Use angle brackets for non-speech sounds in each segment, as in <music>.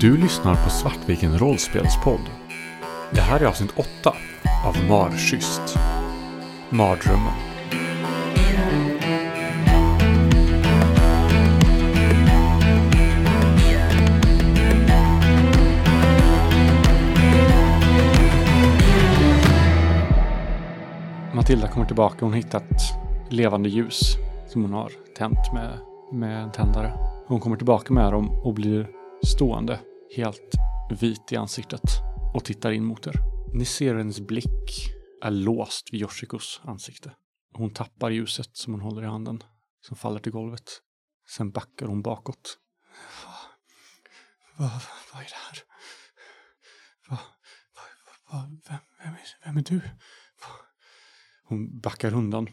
Du lyssnar på Svartviken rollspelspodd. Det här är avsnitt 8 av Marschyst. Mardrömmen. Matilda kommer tillbaka. Hon har hittat levande ljus som hon har tänt med, med en tändare. Hon kommer tillbaka med dem och blir stående, helt vit i ansiktet och tittar in mot er. Ni ser hennes blick är låst vid Yoshikos ansikte. Hon tappar ljuset som hon håller i handen, som faller till golvet. Sen backar hon bakåt. Vad, vad, vad är det här? Vad, vad, vad, vem, vem, är, vem är du? Hon backar undan.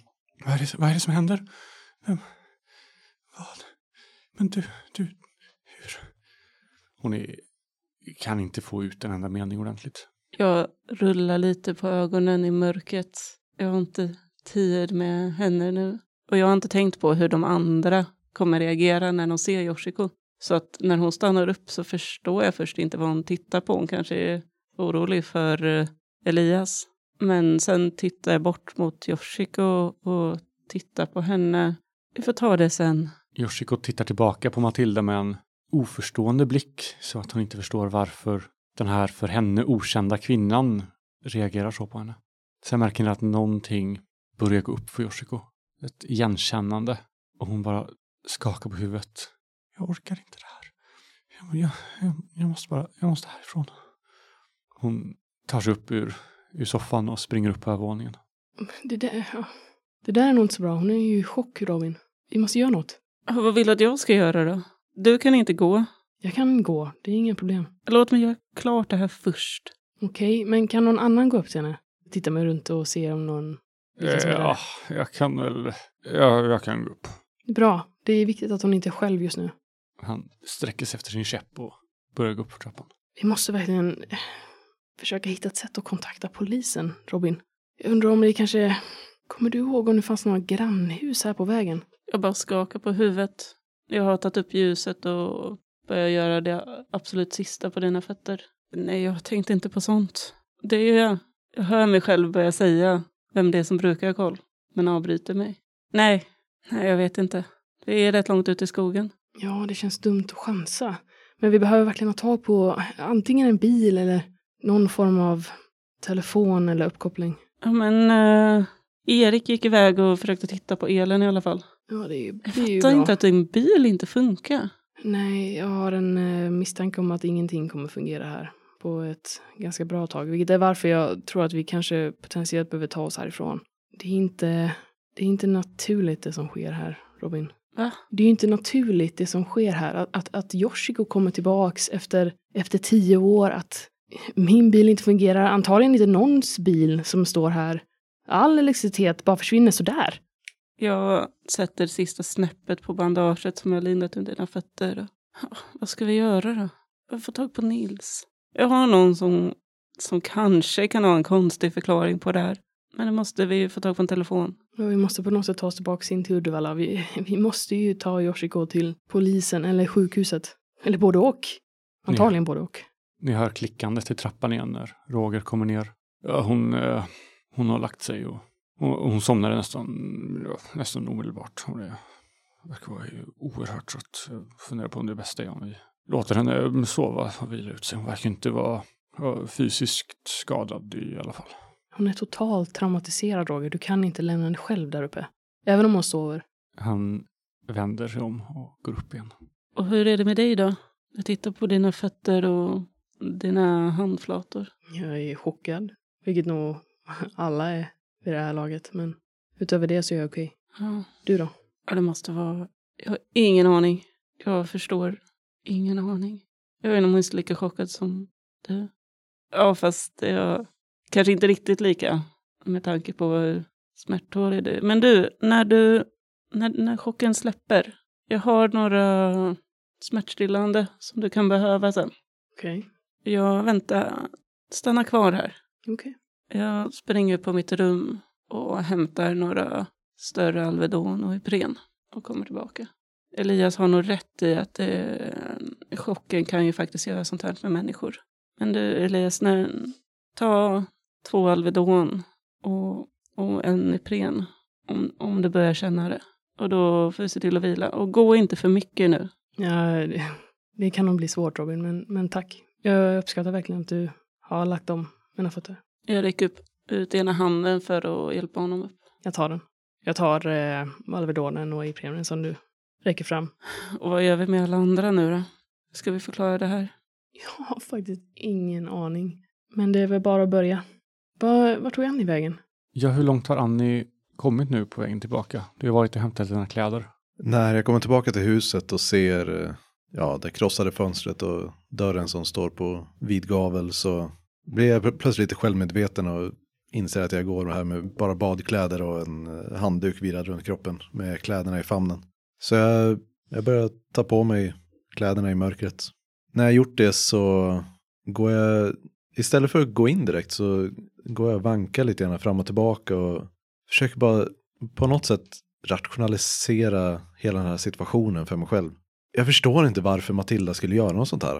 Vad är det, vad är det som händer? Vem? Vad? Men du, du, hur? Hon är, kan inte få ut en enda mening ordentligt. Jag rullar lite på ögonen i mörkret. Jag har inte tid med henne nu. Och jag har inte tänkt på hur de andra kommer reagera när de ser Yoshiko. Så att när hon stannar upp så förstår jag först inte vad hon tittar på. Hon kanske är orolig för eh, Elias. Men sen tittar jag bort mot Yoshiko och tittar på henne. Vi får ta det sen. Yoshiko tittar tillbaka på Matilda med en oförstående blick så att hon inte förstår varför den här för henne okända kvinnan reagerar så på henne. Sen märker ni att någonting börjar gå upp för Yoshiko. Ett igenkännande. Och hon bara skakar på huvudet. Jag orkar inte det här. Jag, jag, jag, jag måste bara, jag måste härifrån. Hon tar sig upp ur, ur soffan och springer upp på övervåningen. Det där, ja. det där är nog inte så bra. Hon är ju i chock, Robin. Vi måste göra något. Vad vill du att jag ska göra då? Du kan inte gå. Jag kan gå, det är inga problem. Låt mig göra klart det här först. Okej, men kan någon annan gå upp till henne? Titta mig runt och se om någon... vilka som är Ja, jag kan väl, ja, jag kan gå upp. Bra, det är viktigt att hon inte är själv just nu. Han sträcker sig efter sin käpp och börjar gå upp för trappan. Vi måste verkligen eh, försöka hitta ett sätt att kontakta polisen, Robin. Jag undrar om det kanske... Kommer du ihåg om det fanns några grannhus här på vägen? Jag bara skakar på huvudet. Jag har tagit upp ljuset och börjar göra det absolut sista på dina fötter. Nej, jag tänkte inte på sånt. Det är jag. Jag hör mig själv börja säga vem det är som brukar ha koll, men avbryter mig. Nej, nej, jag vet inte. Det är rätt långt ut i skogen. Ja, det känns dumt att chansa. Men vi behöver verkligen ha tag på antingen en bil eller någon form av telefon eller uppkoppling. Ja, men eh, Erik gick iväg och försökte titta på elen i alla fall. Ja, det är Jag det är ju fattar inte att din bil inte funkar. Nej, jag har en eh, misstanke om att ingenting kommer fungera här på ett ganska bra tag. Vilket är varför jag tror att vi kanske potentiellt behöver ta oss härifrån. Det är inte, det är inte naturligt det som sker här, Robin. Va? Det är ju inte naturligt det som sker här. Att, att, att Yoshiko kommer tillbaks efter, efter tio år. Att min bil inte fungerar. Antagligen inte någons bil som står här. All elektricitet bara försvinner sådär. Jag sätter sista snäppet på bandaget som jag lindat under dina fötter. Ja, vad ska vi göra då? Jag får tag på Nils. Jag har någon som, som kanske kan ha en konstig förklaring på det här. Men det måste vi få tag på en telefon. Vi måste på något sätt ta oss tillbaka in till Uddevalla. Vi, vi måste ju ta Yoshiko till polisen eller sjukhuset. Eller både och. Antagligen både och. Ni hör klickandet i trappan igen när Roger kommer ner. Ja, hon, eh, hon har lagt sig och, och, hon somnade nästan, nästan omedelbart. Hon är, verkar vara oerhört trött. Jag funderar på om det bästa är om vi låter henne sova och vila ut sig. Hon verkar inte vara fysiskt skadad i alla fall. Hon är totalt traumatiserad, Roger. Du kan inte lämna henne själv där uppe. Även om hon sover. Han vänder sig om och går upp igen. Och hur är det med dig då? Jag tittar på dina fötter och dina handflator. Jag är chockad. Vilket nog alla är vid det här laget. Men utöver det så är jag okej. Ja, Du då? ja, det måste vara... Jag har ingen aning. Jag förstår ingen aning. Jag är nog minst lika chockad som du. Ja, fast jag kanske inte riktigt lika med tanke på hur smärttålig du är. Men du, när du, när, när chocken släpper. Jag har några smärtstillande som du kan behöva sen. Okej. Jag väntar, stanna kvar här. Okej. Jag springer på mitt rum och hämtar några större Alvedon och Ipren och kommer tillbaka. Elias har nog rätt i att det chocken kan ju faktiskt göra sånt här med människor. Men du Elias, när, ta två Alvedon och, och en Ipren om, om du börjar känna det. Och då får du se till att vila. Och gå inte för mycket nu. Ja, det, det kan nog bli svårt Robin, men, men tack. Jag uppskattar verkligen att du har lagt om mina fötter. Jag räcker upp ut ena handen för att hjälpa honom upp. Jag tar den. Jag tar eh, Alvedonen och Iprenen som du räcker fram. <laughs> Och vad gör vi med alla andra nu då? Ska vi förklara det här? Jag har faktiskt ingen aning. Men det är väl bara att börja. Var, var tog Annie vägen? Ja, hur långt har Annie kommit nu på vägen tillbaka? Du har varit och hämtat dina kläder. När jag kommer tillbaka till huset och ser eh, ja, det krossade fönstret och dörren som står på vid gavel så blir jag plötsligt lite självmedveten och inser att jag går här med bara badkläder och en eh, handduk virad runt kroppen med kläderna i famnen. Så jag, jag börjar ta på mig kläderna i mörkret. När jag gjort det så går jag, istället för att gå in direkt så går jag och vankar lite grann fram och tillbaka och försöker bara på något sätt rationalisera hela den här situationen för mig själv. Jag förstår inte varför Matilda skulle göra något sånt här.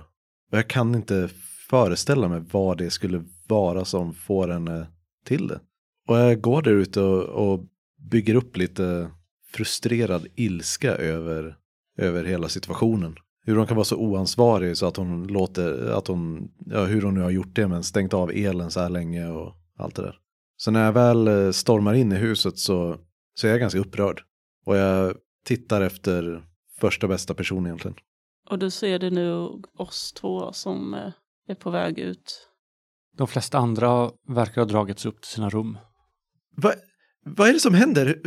Och jag kan inte föreställa mig vad det skulle vara som får henne eh, till det. Och jag går där ute och, och bygger upp lite frustrerad ilska över, över hela situationen. Hur hon kan vara så oansvarig så att hon låter, att hon, ja hur hon nu har gjort det men stängt av elen så här länge och allt det där. Så när jag väl eh, stormar in i huset så, så är jag ganska upprörd. Och jag tittar efter första bästa person egentligen. Och du ser det nu oss två som eh, är på väg ut. De flesta andra verkar ha dragits upp till sina rum. Va, vad är det som händer?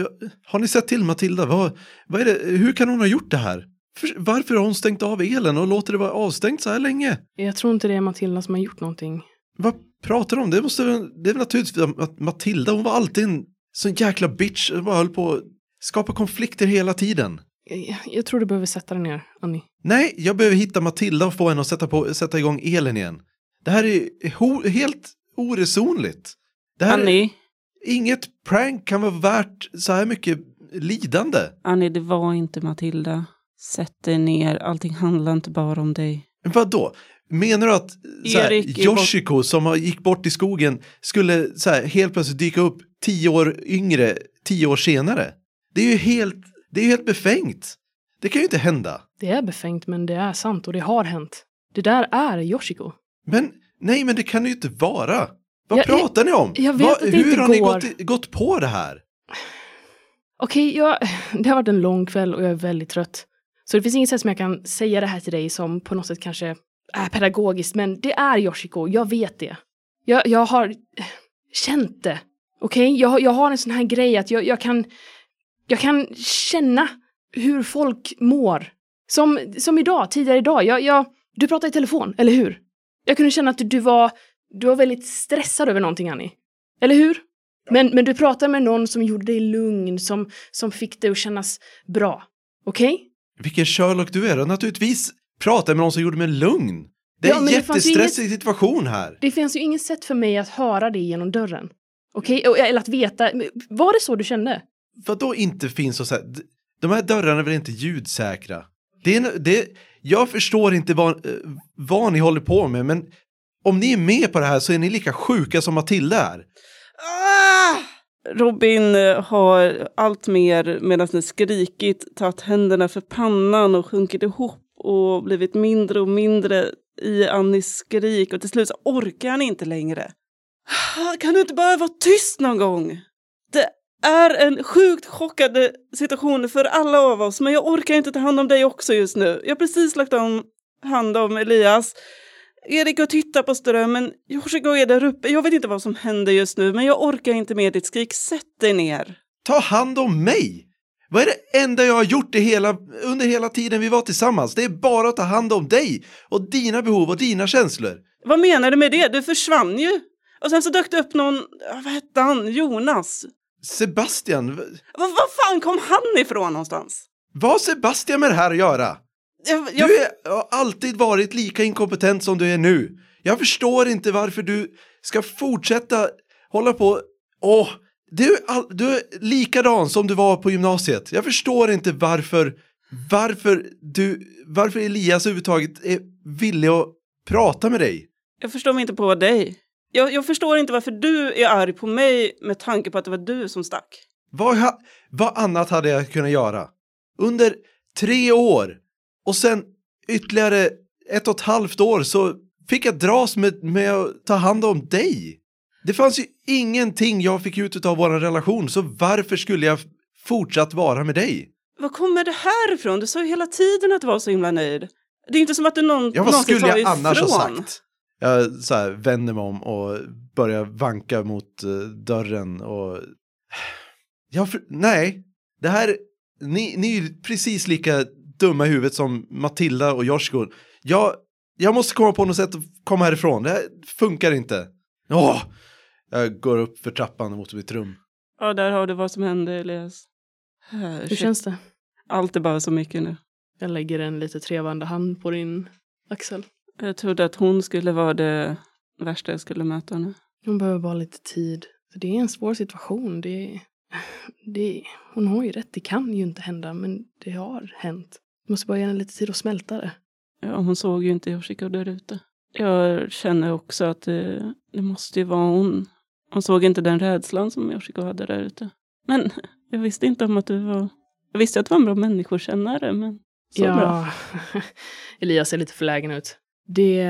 Har ni sett till Matilda? Vad, vad är det, hur kan hon ha gjort det här? För, varför har hon stängt av elen och låter det vara avstängt så här länge? Jag tror inte det är Matilda som har gjort någonting. Vad pratar du om? Det, måste, det är väl naturligtvis att Matilda, hon var alltid en sån jäkla bitch. Hon bara höll på att skapa konflikter hela tiden. Jag, jag tror du behöver sätta dig ner, Annie. Nej, jag behöver hitta Matilda och få henne att sätta, på, sätta igång elen igen. Det här är ho, helt oresonligt. Det här, Annie, Inget prank kan vara värt så här mycket lidande. Annie, det var inte Matilda. Sätt dig ner, allting handlar inte bara om dig. Vad då? Menar du att så här, är Yoshiko som har- gick bort i skogen skulle så här, helt plötsligt dyka upp tio år yngre, tio år senare? Det är ju helt, det är ju helt befängt. Det kan ju inte hända. Det är befängt, men det är sant och det har hänt. Det där är Yoshiko. Men nej, men det kan det ju inte vara. Vad Jag- pratar ni om? jag vet Vad- att det hur inte har ni går. gått, gått på det här? Okej, jag, det har varit en lång kväll och jag är väldigt trött. Så det finns inget sätt som jag kan säga det här till dig som på något sätt kanske är pedagogiskt, men det är Yoshiko, jag vet det. Jag, jag har känt det. Okej, jag, har- jag har en sån här grej att jag, jag kan jag kan känna hur folk mår. Som, som idag, tidigare idag. Jag, jag, du pratade i telefon, eller hur? Jag kunde känna att du, var, du var väldigt stressad över någonting, Annie. Eller hur? Men, men du pratade med någon som gjorde dig lugn, som, som fick dig att kännas bra. Okej? Vilken Sherlock du är. Och naturligtvis pratar jag med någon som gjorde mig lugn. Det är Ja, en jättestressig situation här. Det finns ju inget sätt för mig att höra det genom dörren. Okej? Och- Eller att veta. Var det så du kände? Vadå inte finns och så här, De här dörrarna är väl inte ljudsäkra? Det är, det, jag förstår inte vad, eh, vad ni håller på med, men om ni är med på det här så är ni lika sjuka som Matilda är. Ah! Robin eh, har allt mer medan ni skrikit tagit händerna för pannan och sjunkit ihop och blivit mindre och mindre i Annis skrik och till slut så orkar han inte längre. Ah, kan du inte bara vara tyst någon gång? Det är en sjukt chockande situation för alla av oss men jag orkar inte ta hand om dig också just nu. Jag har precis lagt om hand om Elias. Erik och tittar på strömmen. Yoshiko är där uppe. Jag vet inte vad som händer just nu, men jag orkar inte med ditt skrik. Sätt dig ner. Ta hand om mig! Vad är det enda jag har gjort i hela, under hela tiden vi var tillsammans? Det är bara att ta hand om dig och dina behov och dina känslor. Vad menar du med det? Du försvann ju. Och sen så dök det upp någon, vad hette han, Jonas. Sebastian, v- Vad vad fan kom han ifrån någonstans? vad har Sebastian med det här att göra? Jag, jag, Du är, har alltid varit lika inkompetent som du är nu. Jag förstår inte varför du ska fortsätta hålla på. Åh, du, är all, du är likadan som du var på gymnasiet. Jag förstår inte varför, varför du, varför Elias överhuvudtaget är villig att prata med dig. Jag förstår mig inte på dig. Jag, jag förstår inte varför du är arg på mig med tanke på att det var du som stack. Vad, ha, vad annat hade jag kunnat göra? Under tre år och sen ytterligare ett och ett halvt år så fick jag dras med, med att ta hand om dig. Det fanns ju ingenting jag fick ut av vår relation, så varför skulle jag fortsatt vara med dig? Var kommer det här ifrån? Du sa ju hela tiden att du var så himla nöjd. Det är inte som att du någon, Ja, vad någonsin skulle jag annars ha ifrån. sagt? Jag så här, vänder mig om och börjar vanka mot eh, dörren och... <sighs> Jag, för... nej, det här... Ni, ni är ju precis lika dumma i huvudet som Matilda och Joshko. Jag, jag måste komma på något sätt att komma härifrån. Det här funkar inte. Åh! Jag går upp för trappan mot mitt rum. Ja, där har du vad som hände, Elias. Hur shit. känns det? Allt är bara så mycket nu. Jag lägger en lite trevande hand på din axel. Jag trodde att hon skulle vara det värsta jag skulle möta nu. Hon behöver bara lite tid. För det är en svår situation. Det, <laughs> det, hon har ju rätt, det kan ju inte hända, men det har hänt. Du måste bara ge henne lite tid att smälta det. Ja, hon såg ju inte Yoshiko där ute. Jag känner också att det, det måste ju vara hon. Hon såg inte den rädslan som Yoshiko hade där ute. Men <laughs> jag visste inte om att du var... Jag visste att du var en bra människokännare, men så bra. ja, <laughs> Elias ser lite förlägen ut. Det,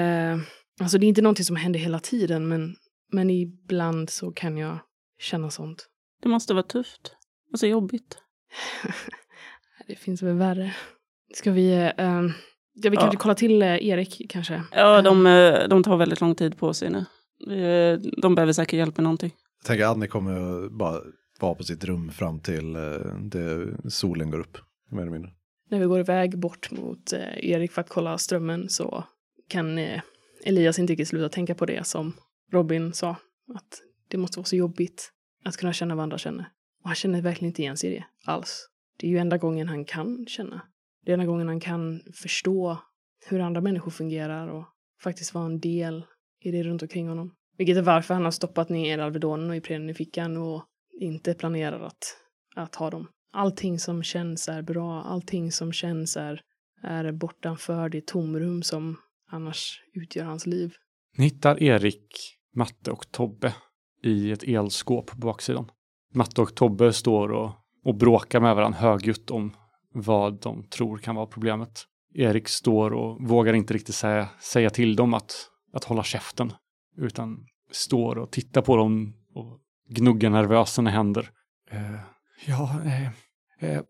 alltså det är inte någonting som händer hela tiden, men, men ibland så kan jag känna sånt. Det måste vara tufft. Och så jobbigt. <laughs> Det finns väl värre. Ska vi, eh, ja, vi Ja. kanske kolla till eh, Erik kanske? Ja, de, eh, de tar väldigt lång tid på sig nu. Eh, De behöver säkert hjälp med någonting. Jag tänker att Annie kommer att bara vara på sitt rum fram till eh, det solen går upp. Mer eller mindre. När vi går iväg bort mot eh, Erik för att kolla strömmen så kan eh, Elias inte riktigt sluta tänka på det som Robin sa. Att det måste vara så jobbigt att kunna känna vad andra känner. Och han känner verkligen inte igen sig i det alls. Det är ju enda gången han kan känna. Det är enda gången han kan förstå hur andra människor fungerar och faktiskt vara en del i det runt omkring honom. Vilket är varför han har stoppat ner Alvedonen och Ipren i fickan och inte planerar att, att ha dem. Allting som känns är bra, allting som känns är, är bortanför det tomrum som annars utgör hans liv. Ni hittar Erik, Matte och Tobbe i ett elskåp på baksidan. Matte och Tobbe står och, och bråkar med varandra högljutt om vad de tror kan vara problemet. Erik står och vågar inte riktigt säga, säga till dem att, att hålla käften, utan står och tittar på dem och gnuggar nervöst sina händer. Eh, ja, eh, eh,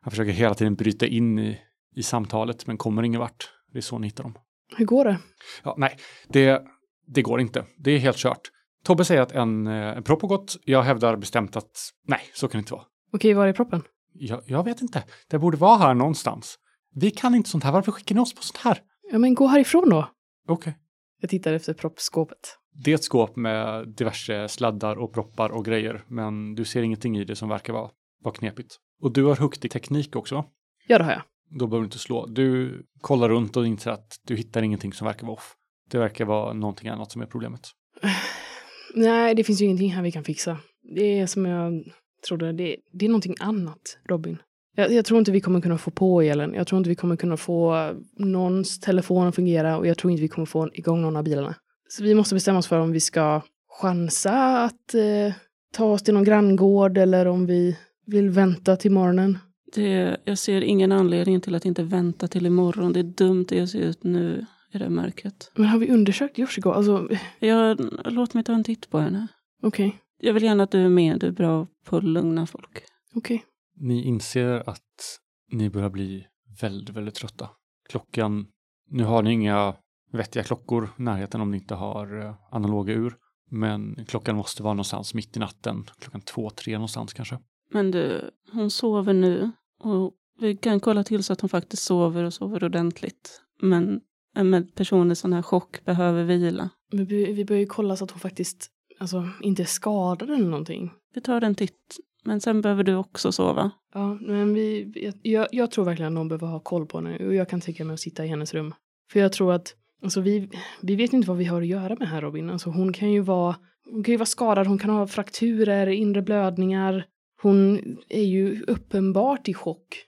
han försöker hela tiden bryta in i, i samtalet, men kommer ingen vart. Det är så ni hittar dem. Hur går det? Ja, nej, det, det går inte. Det är helt kört. Tobbe säger att en, eh, en propp har gått. Jag hävdar bestämt att nej, så kan det inte vara. Okej, var är proppen? Jag, jag vet inte. Det borde vara här någonstans. Vi kan inte sånt här. Varför skickar ni oss på sånt här? Ja, men gå härifrån då. Okej. Jag tittar efter proppskåpet. Det är ett skåp med diverse sladdar och proppar och grejer, men du ser ingenting i det som verkar vara, vara knepigt. Och du har huktig teknik också? Ja, det har jag. Då behöver du inte slå. Du kollar runt och inser att du hittar ingenting som verkar vara off. Det verkar vara någonting annat som är problemet. <sighs> Nej, det finns ju ingenting här vi kan fixa. Det är som jag trodde, det, det är någonting annat, Robin. Jag, jag tror inte vi kommer kunna få på elen. Jag tror inte vi kommer kunna få någons telefon att fungera och jag tror inte vi kommer få igång någon av bilarna. Så vi måste bestämma oss för om vi ska chansa att eh, ta oss till någon granngård eller om vi vill vänta till morgonen. Det, jag ser ingen anledning till att inte vänta till imorgon. Det är dumt det jag ser ut nu i det mörkret. Men har vi undersökt Yoshiko? Alltså, Jag, låt mig ta en titt på henne. okej, Jag vill gärna att du är med. Du är bra på att lugna folk. okej. Ni inser att ni börjar bli väldigt, väldigt trötta. Klockan, nu har ni inga vettiga klockor i närheten om ni inte har eh, analoga ur. Men klockan måste vara någonstans mitt i natten, klockan två, tre någonstans kanske. Men du, hon sover nu. Och vi kan kolla till så att hon faktiskt sover och sover ordentligt. Men en med person i sån här chock behöver vila. Men vi, vi bör ju kolla så att hon faktiskt alltså, inte är skadad eller någonting. Vi tar en titt. Men sen behöver du också sova. Ja, men vi, jag, jag tror verkligen att någon behöver ha koll på henne och jag kan tänka mig att sitta i hennes rum. För jag tror att, alltså vi, vi vet inte vad vi har att göra med här Robin. Alltså hon kan ju vara, hon kan ju vara skadad, hon kan ha frakturer, inre blödningar. Hon är ju uppenbart i chock.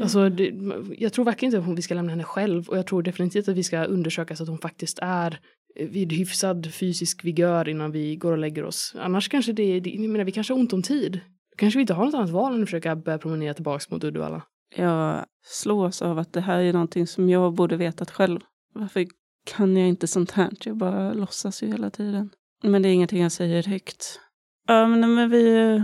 Alltså, det, jag tror verkligen inte att vi ska lämna henne själv och jag tror definitivt att vi ska undersöka så att hon faktiskt är vid hyfsad fysisk vigör innan vi går och lägger oss. Annars kanske det, det jag menar, vi kanske har ont om tid. Då kanske vi inte har något annat val än att försöka börja promenera tillbaka mot Uddevalla. Jag slås av att det här är någonting som jag borde vetat själv. Varför kan jag inte sånt här? Jag bara låtsas ju hela tiden. Men det är ingenting jag säger högt. Ja, men, men vi...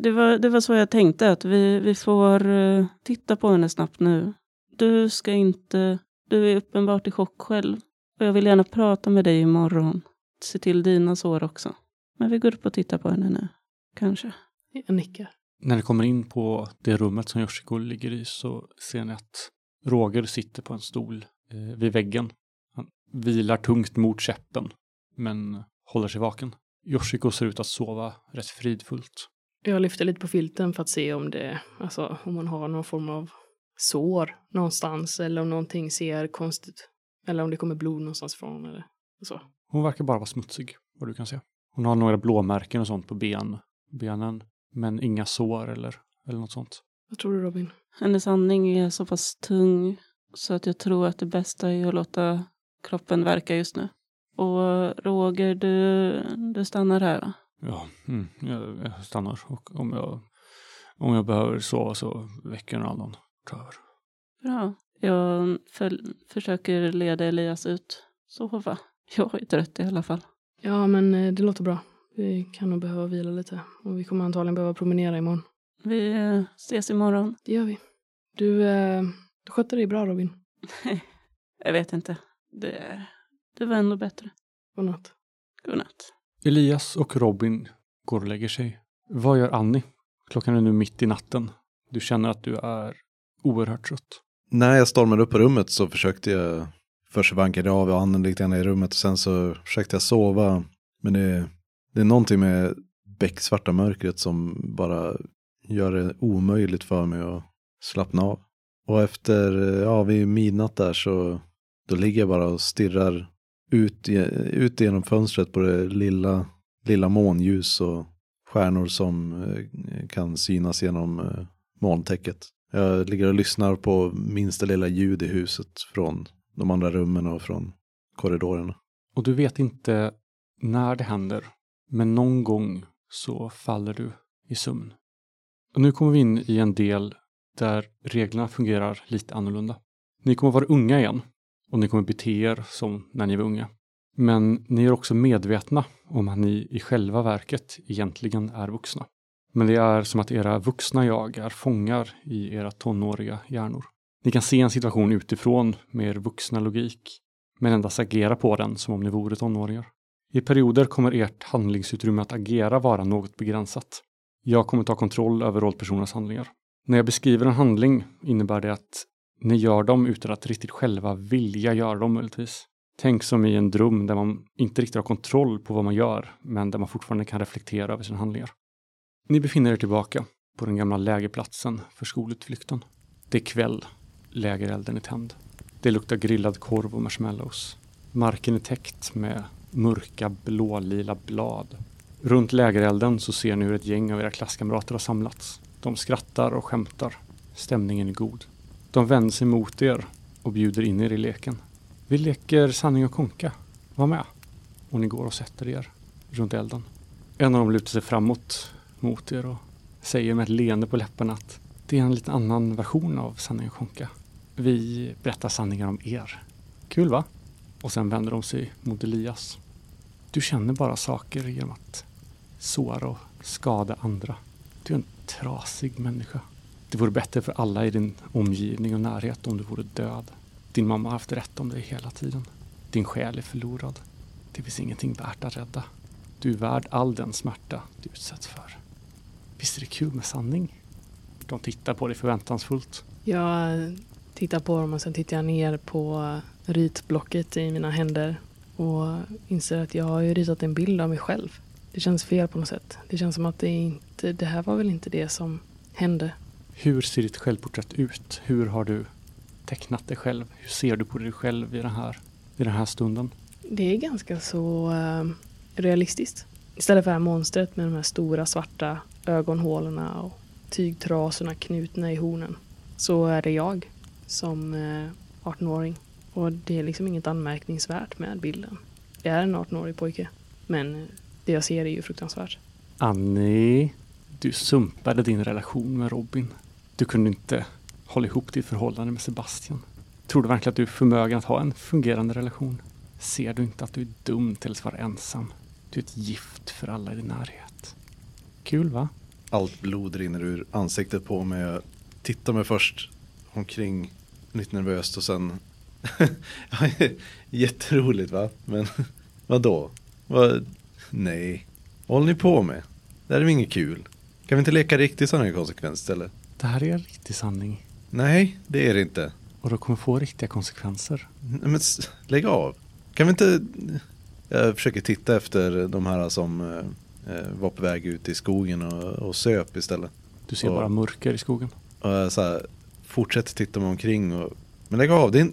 Det var, det var så jag tänkte, att vi, vi får uh, titta på henne snabbt nu. Du ska inte... Du är uppenbart i chock själv. Och jag vill gärna prata med dig imorgon. Se till dina sår också. Men vi går upp och tittar på henne nu. Kanske. Jag nickar. När ni kommer in på det rummet som Yoshiko ligger i så ser ni att Roger sitter på en stol eh, vid väggen. Han vilar tungt mot käppen, men håller sig vaken. Yoshiko ser ut att sova rätt fridfullt. Jag lyfter lite på filten för att se om det, alltså om hon har någon form av sår någonstans eller om någonting ser konstigt. Eller om det kommer blod någonstans ifrån eller så. Hon verkar bara vara smutsig, vad du kan se. Hon har några blåmärken och sånt på ben, benen, men inga sår eller, eller något sånt. Vad tror du Robin? Hennes andning är så pass tung så att jag tror att det bästa är att låta kroppen verka just nu. Och Roger, du, du stannar här va? Ja, mm, jag, jag stannar. Och om jag, om jag behöver sova så väcker någon annan. Över. Bra. Jag för, försöker leda Elias ut. Sova. Jag är trött i alla fall. Ja, men eh, det låter bra. Vi kan nog behöva vila lite. Och vi kommer antagligen behöva promenera imorgon. Vi eh, ses imorgon. Det gör vi. Du, eh, du skötte dig bra Robin. <laughs> jag vet inte. Det, det var ändå bättre. Godnatt. Godnatt. Elias och Robin går och lägger sig. Vad gör Annie? Klockan är nu mitt i natten. Du känner att du är oerhört trött. När jag stormade upp på rummet så försökte jag först vankade av och anden lite grann i rummet och sen så försökte jag sova. Men det, det är någonting med becksvarta mörkret som bara gör det omöjligt för mig att slappna av. Och efter, ja vid midnatt där så då ligger jag bara och stirrar ut, ut genom fönstret på det lilla, lilla månljus och stjärnor som eh, kan synas genom eh, molntäcket. Jag ligger och lyssnar på minsta lilla ljud i huset från de andra rummen och från korridorerna. Och du vet inte när det händer, men någon gång så faller du i sömn. Och nu kommer vi in i en del där reglerna fungerar lite annorlunda. Ni kommer vara unga igen och ni kommer bete er som när ni var unga. Men ni är också medvetna om att ni i själva verket egentligen är vuxna. Men det är som att era vuxna jag är fångar i era tonåriga hjärnor. Ni kan se en situation utifrån med er vuxna logik, men endast agera på den som om ni vore tonåringar. I perioder kommer ert handlingsutrymme att agera vara något begränsat. Jag kommer ta kontroll över rollpersonernas handlingar. När jag beskriver en handling innebär det att ni gör dem utan att riktigt själva vilja göra dem möjligtvis. Tänk som i en dröm där man inte riktigt har kontroll på vad man gör, men där man fortfarande kan reflektera över sina handlingar. Ni befinner er tillbaka på den gamla lägerplatsen för skolutflykten. Det är kväll. Lägerelden är tänd. Det luktar grillad korv och marshmallows. Marken är täckt med mörka blålila blad. Runt lägerelden så ser ni hur ett gäng av era klasskamrater har samlats. De skrattar och skämtar. Stämningen är god. De vänder sig mot er och bjuder in er i leken. Vi leker sanning och konka. Var med. Och ni går och sätter er runt elden. En av dem lutar sig framåt mot er och säger med ett leende på läpparna att det är en lite annan version av sanning och konka. Vi berättar sanningar om er. Kul va? Och sen vänder de sig mot Elias. Du känner bara saker genom att såra och skada andra. Du är en trasig människa. Det vore bättre för alla i din omgivning och närhet om du vore död. Din mamma har haft rätt om dig hela tiden. Din själ är förlorad. Det finns ingenting värt att rädda. Du är värd all den smärta du utsätts för. Visst är det kul med sanning? De tittar på dig förväntansfullt. Jag tittar på dem och sen tittar jag ner på ritblocket i mina händer och inser att jag har ju ritat en bild av mig själv. Det känns fel på något sätt. Det känns som att det inte, det här var väl inte det som hände. Hur ser ditt självporträtt ut? Hur har du tecknat dig själv? Hur ser du på dig själv i den här, i den här stunden? Det är ganska så uh, realistiskt. Istället för det här monstret med de här stora svarta ögonhålorna och tygtrasorna knutna i hornen så är det jag som eh, 18-åring. Och det är liksom inget anmärkningsvärt med bilden. Det är en 18-årig pojke. Men det jag ser är ju fruktansvärt. Annie, du sumpade din relation med Robin. Du kunde inte hålla ihop ditt förhållande med Sebastian. Tror du verkligen att du är förmögen att ha en fungerande relation? Ser du inte att du är dum till att vara ensam? Du är ett gift för alla i din närhet. Kul va? Allt blod rinner ur ansiktet på mig. Jag tittar mig först omkring lite nervöst och sen <laughs> Jätteroligt va? Men <laughs> vadå? Vad? Nej. Vad håller ni på med? Det här är väl inget kul? Kan vi inte leka riktigt sådana här konsekvens istället? Det här är en riktig sanning. Nej, det är det inte. Och det kommer få riktiga konsekvenser. Nej, Men lägg av. Kan vi inte... Jag försöker titta efter de här som eh, eh, var på väg ut i skogen och, och söp istället. Du ser Och- bara mörker i skogen. Och så här, fortsätter titta mig omkring och... Men lägg av, det, är,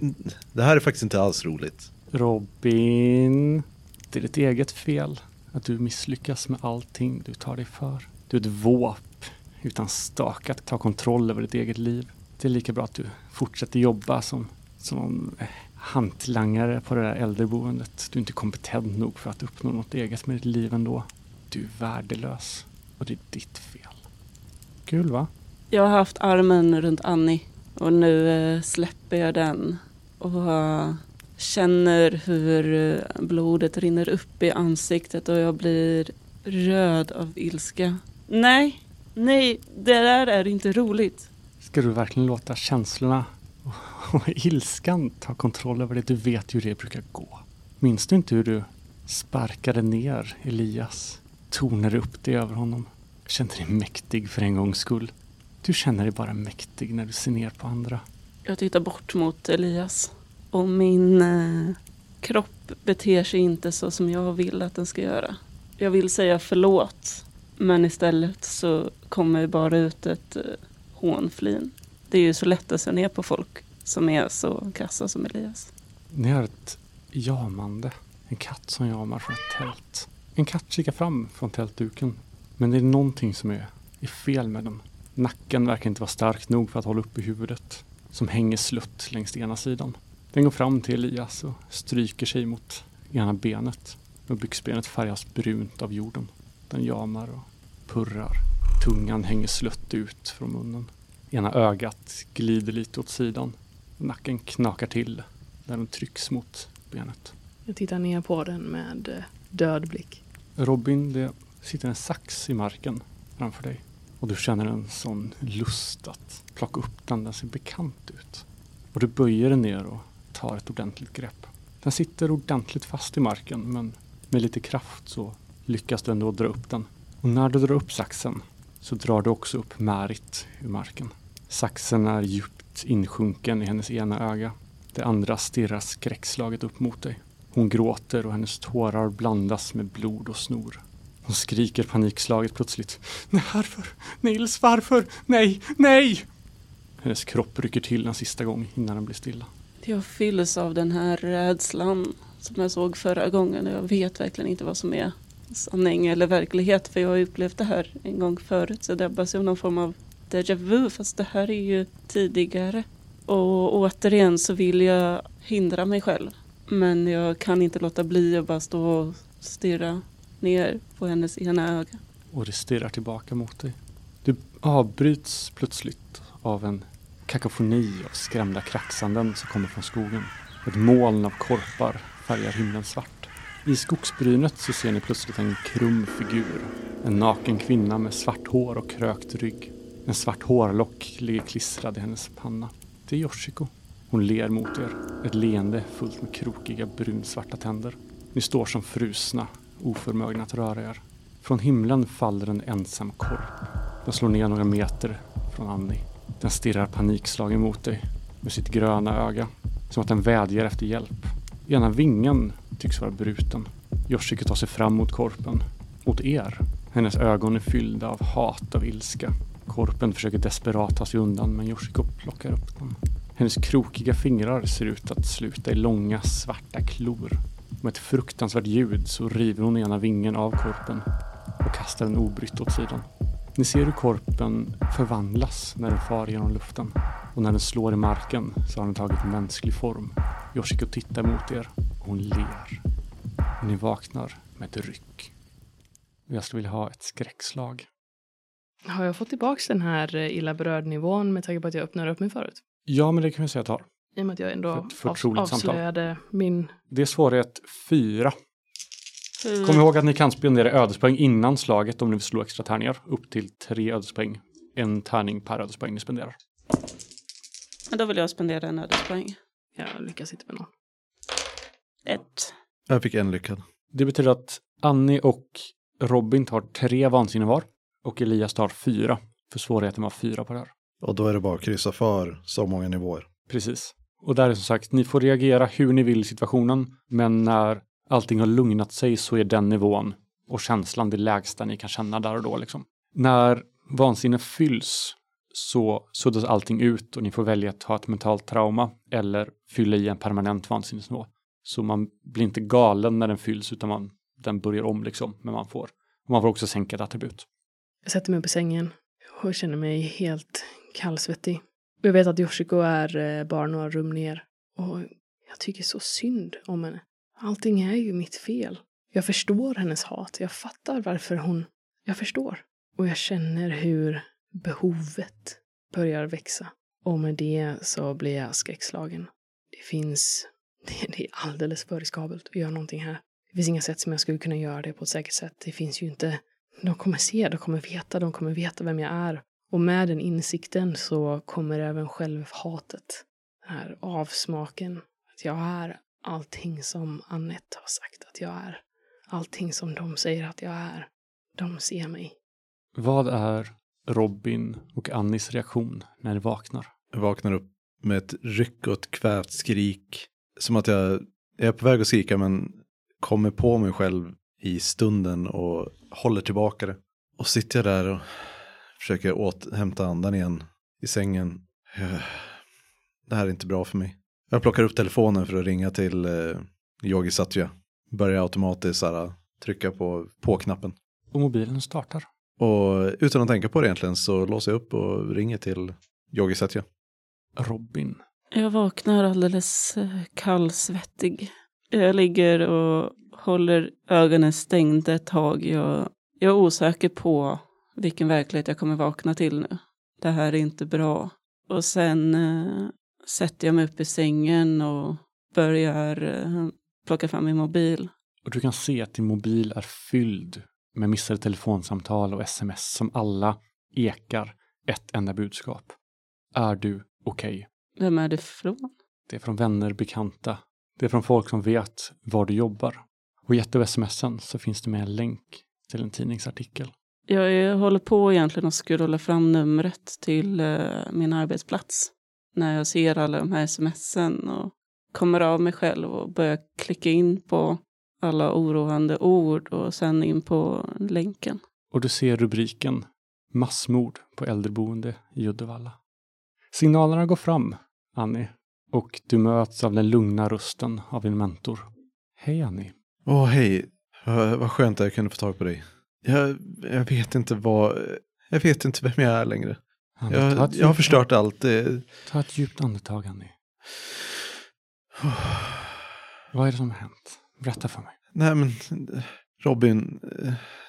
det här är faktiskt inte alls roligt. Robin, det är ditt eget fel att du misslyckas med allting du tar dig för. Du är ett våp utan stak att ta kontroll över ditt eget liv. Det är lika bra att du fortsätter jobba som, som eh, hantlangare på det där äldreboendet. Du är inte kompetent nog för att uppnå något eget med ditt liv ändå. Du är värdelös och det är ditt fel. Kul va? Jag har haft armen runt Annie och nu eh, släpper jag den och eh, känner hur eh, blodet rinner upp i ansiktet och jag blir röd av ilska. Nej, nej, det där är inte roligt. Ska du verkligen låta känslorna och ilskan ta kontroll över det? Du vet ju hur det brukar gå. Minns du inte hur du sparkade ner Elias? Tonade upp dig över honom? Kände dig mäktig för en gångs skull? Du känner dig bara mäktig när du ser ner på andra. Jag tittar bort mot Elias och min eh, kropp beter sig inte så som jag vill att den ska göra. Jag vill säga förlåt, men istället så kommer bara ut ett eh, hånflin. Det är ju så lätt att se ner på folk som är så kassa som Elias. Ni hör ett jamande. En katt som jamar från ett tält. En katt kikar fram från tältduken. Men det är någonting som är, är fel med den. Nacken verkar inte vara stark nog för att hålla uppe huvudet. Som hänger slutt längs ena sidan. Den går fram till Elias och stryker sig mot ena benet. Och byxbenet färgas brunt av jorden. Den jamar och purrar. Tungan hänger slött ut från munnen. Ena ögat glider lite åt sidan. Nacken knakar till där den trycks mot benet. Jag tittar ner på den med eh, död blick. Robin, det sitter en sax i marken framför dig. Och du känner en sån lust att plocka upp den. Den ser bekant ut. Och du böjer den ner och tar ett ordentligt grepp. Den sitter ordentligt fast i marken men med lite kraft så lyckas du ändå dra upp den. Och när du drar upp saxen så drar du också upp Märit ur marken. Saxen är djupt insjunken i hennes ena öga. Det andra stirrar skräckslaget upp mot dig. Hon gråter och hennes tårar blandas med blod och snor. Hon skriker panikslaget plötsligt. Nej, varför? Nils, varför? Nej, nej! Hennes kropp rycker till en sista gång innan den blir stilla. Jag fylls av den här rädslan som jag såg förra gången. Jag vet verkligen inte vad som är sanning eller verklighet för jag har upplevt det här en gång förut så jag drabbas jag av någon form av déjà vu fast det här är ju tidigare. Och återigen så vill jag hindra mig själv men jag kan inte låta bli att bara stå och stirra ner på hennes ena öga. Och det stirrar tillbaka mot dig. Du avbryts plötsligt av en kakofoni av skrämda kraxanden som kommer från skogen. Ett moln av korpar färgar himlen svart. I skogsbrynet så ser ni plötsligt en krum figur. En naken kvinna med svart hår och krökt rygg. En svart hårlock ligger klistrad i hennes panna. Det är Yoshiko. Hon ler mot er. Ett leende fullt med krokiga brunsvarta tänder. Ni står som frusna, oförmögna att röra er. Från himlen faller en ensam korp. Den slår ner några meter från Annie. Den stirrar panikslagen mot dig med sitt gröna öga. Som att den vädjar efter hjälp. Ena vingen tycks vara bruten. Yoshiko tar sig fram mot korpen. Mot er. Hennes ögon är fyllda av hat och ilska. Korpen försöker desperat ta sig undan men Yoshiko plockar upp den. Hennes krokiga fingrar ser ut att sluta i långa svarta klor. Med ett fruktansvärt ljud så river hon ena vingen av korpen och kastar den obrytt åt sidan. Ni ser hur korpen förvandlas när den far genom luften. och när den slår i marken så har den tagit mänsklig form. Yoshiko tittar mot er hon ler. Ni vaknar med ett ryck. Jag skulle vilja ha ett skräckslag. Har jag fått tillbaka den här eh, illa berörd nivån med tanke på att jag öppnade upp mig förut? Ja, men det kan vi säga att jag tar. I och med att jag ändå För samtal. avslöjade min... Det är svårighet fyra. Hur- Kom ihåg att ni kan spendera ödespoäng innan slaget om ni vill slå extra tärningar. Upp till tre ödespoäng. En tärning per ödespoäng ni spenderar. Men då vill jag spendera en ödespoäng. Jag lyckas inte med någon. Ett. Jag fick en lyckad. Det betyder att Annie och Robin tar tre vansinne var. Och Elias tar fyra. För svårigheten var fyra på det här. Och då är det bara att kryssa för så många nivåer. Precis. Och där är som sagt, ni får reagera hur ni vill i situationen. Men när allting har lugnat sig så är den nivån och känslan det lägsta ni kan känna där och då. Liksom. När vansinne fylls så suddas allting ut och ni får välja att ha ett mentalt trauma eller fylla i en permanent vansinnesnivå. Så man blir inte galen när den fylls utan man, den börjar om liksom. Men man får, och man får också sänka ett attribut. Jag sätter mig upp i sängen och känner mig helt kallsvettig. Jag vet att Yoshiko är eh, bara några rum ner. Och jag tycker så synd om henne. Allting är ju mitt fel. Jag förstår hennes hat. Jag fattar varför hon... Jag förstår. Och jag känner hur behovet börjar växa. Och med det så blir jag skräckslagen. Det finns... <laughs> Det, det är alldeles för riskabelt att göra någonting här. Det finns inga sätt som jag skulle kunna göra det på ett säkert sätt. Det finns ju inte de kommer se, de kommer veta, de kommer veta vem jag är. Och med den insikten så kommer även självhatet. Den här avsmaken. Att jag är allting som Annette har sagt att jag är. Allting som de säger att jag är. De ser mig. Vad är Robin och Annis reaktion när ni vaknar? Jag vaknar upp med ett ryck och ett kvävt skrik. Som att jag, jag är på väg att skrika men kommer på mig själv i stunden och håller tillbaka det. Och sitter jag där och försöker återhämta andan igen i sängen. <sighs> Det här är inte bra för mig. Jag plockar upp telefonen för att ringa till eh, Yogi Satya. Börjar automatiskt så trycka på på-knappen. Och mobilen startar. Och utan att tänka på det egentligen så låser jag upp och ringer till Yogi Satya. Robin. Jag vaknar alldeles eh, kallsvettig. Jag ligger och håller ögonen stängda ett tag. Jag, jag är osäker på vilken verklighet jag kommer vakna till nu. Det här är inte bra. Och sen eh, sätter jag mig upp i sängen och börjar eh, plocka fram min mobil. Och du kan se att din mobil är fylld med missade telefonsamtal och sms som alla ekar ett enda budskap. Är du okej? Vem är det från? Det är från vänner, bekanta. Det är från folk som vet var du jobbar. Och i ett av smsen så finns det med en länk till en tidningsartikel. Jag, jag håller på egentligen att scrolla fram numret till eh, min arbetsplats. När jag ser alla de här smsen och kommer av mig själv och börjar klicka in på alla oroande ord och sen in på länken. Och du ser rubriken Massmord på äldreboende i Uddevalla. Signalerna går fram, Annie. Och du möts av den lugna rösten av din mentor. Hej Annie. Åh, hej. Vad vad skönt att jag kunde få tag på dig. Jag, jag vet inte vad... Jag vet inte vem jag är längre. Annie Jag, jag har förstört allt. Ta ett djupt andetag, Annie. Vad är det som har hänt? Berätta för mig. Nej, men Robin,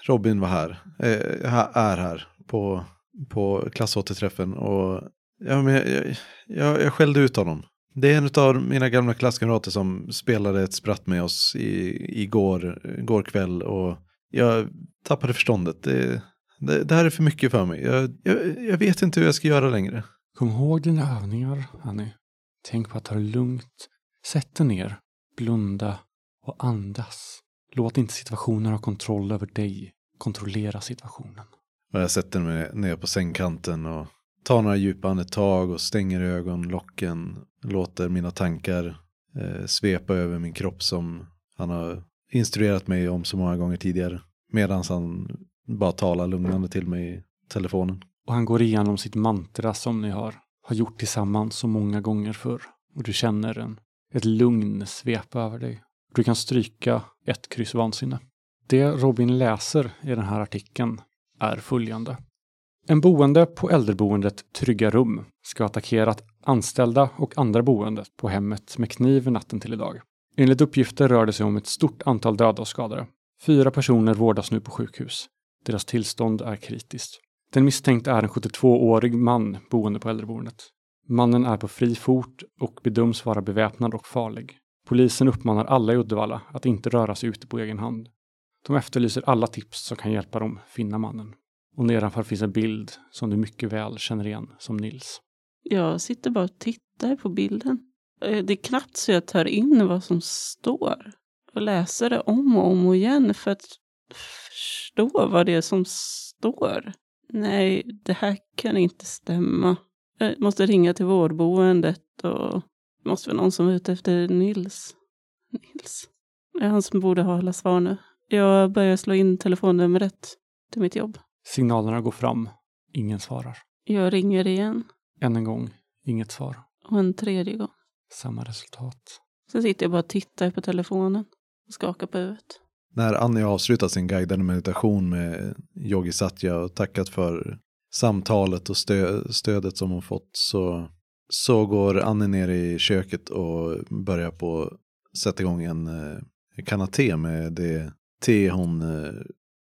Robin var här. Eh, ha- är här på, på klassåterträffen. Och ja, men jag, jag, jag, skällde ut honom. Det är en av mina gamla klasskamrater som spelade ett spratt med oss i, igår, igår kväll. Och jag tappade förståndet. Det, det, det här är för mycket för mig. Jag, jag, jag vet inte hur jag ska göra längre. Kom ihåg dina övningar, Annie. Tänk på att ta det lugnt. Sätt dig ner, blunda och andas. Låt inte situationen ha kontroll över dig. Kontrollera situationen. Och jag sätter mig ner på sängkanten och tar några djupa andetag och stänger ögonlocken. Låter mina tankar eh, svepa över min kropp som han har instruerat mig om så många gånger tidigare. Medan han bara talar lugnande till mig i telefonen. Och han går igenom sitt mantra som ni har, har gjort tillsammans så många gånger förr. Och du känner en, ett lugn svepa över dig. Du kan stryka ett kryss vansinne. Det Robin läser i den här artikeln är följande. En boende på äldreboendet Trygga Rum ska ha attackerat anställda och andra boende på hemmet med kniv natten till idag. Enligt uppgifter rör det sig om ett stort antal döda och skadade. Fyra personer vårdas nu på sjukhus. Deras tillstånd är kritiskt. Den misstänkte är en 72-årig man boende på äldreboendet. Mannen är på fri fot och bedöms vara beväpnad och farlig. Polisen uppmanar alla i Uddevalla att inte röra sig ute på egen hand. De efterlyser alla tips som kan hjälpa dem finna mannen. Och nedanför finns en bild som du mycket väl känner igen som Nils. Jag sitter bara och tittar på bilden. Eh, det är knappt så jag tar in vad som står. Och läser det om och om igen för att förstå vad det är som står. Nej, det här kan inte stämma. Jag måste ringa till vårdboendet och det måste vara någon som är ute efter Nils. Nils. Det är han som borde ha alla svar nu. Jag börjar slå in telefonnumret till mitt jobb. Signalerna går fram. Ingen svarar. Jag ringer igen Än en gång, inget svar. och en tredje gång. Samma resultat. Så sitter jag bara och tittar på telefonen och skakar på huvudet. När Annie har avslutat sin guidade meditation med Yogi Satya och tackat för samtalet och stö stödet som hon fått så, så går Annie ner i köket och börjar på sätta igång en eh, kanna te med det te hon eh,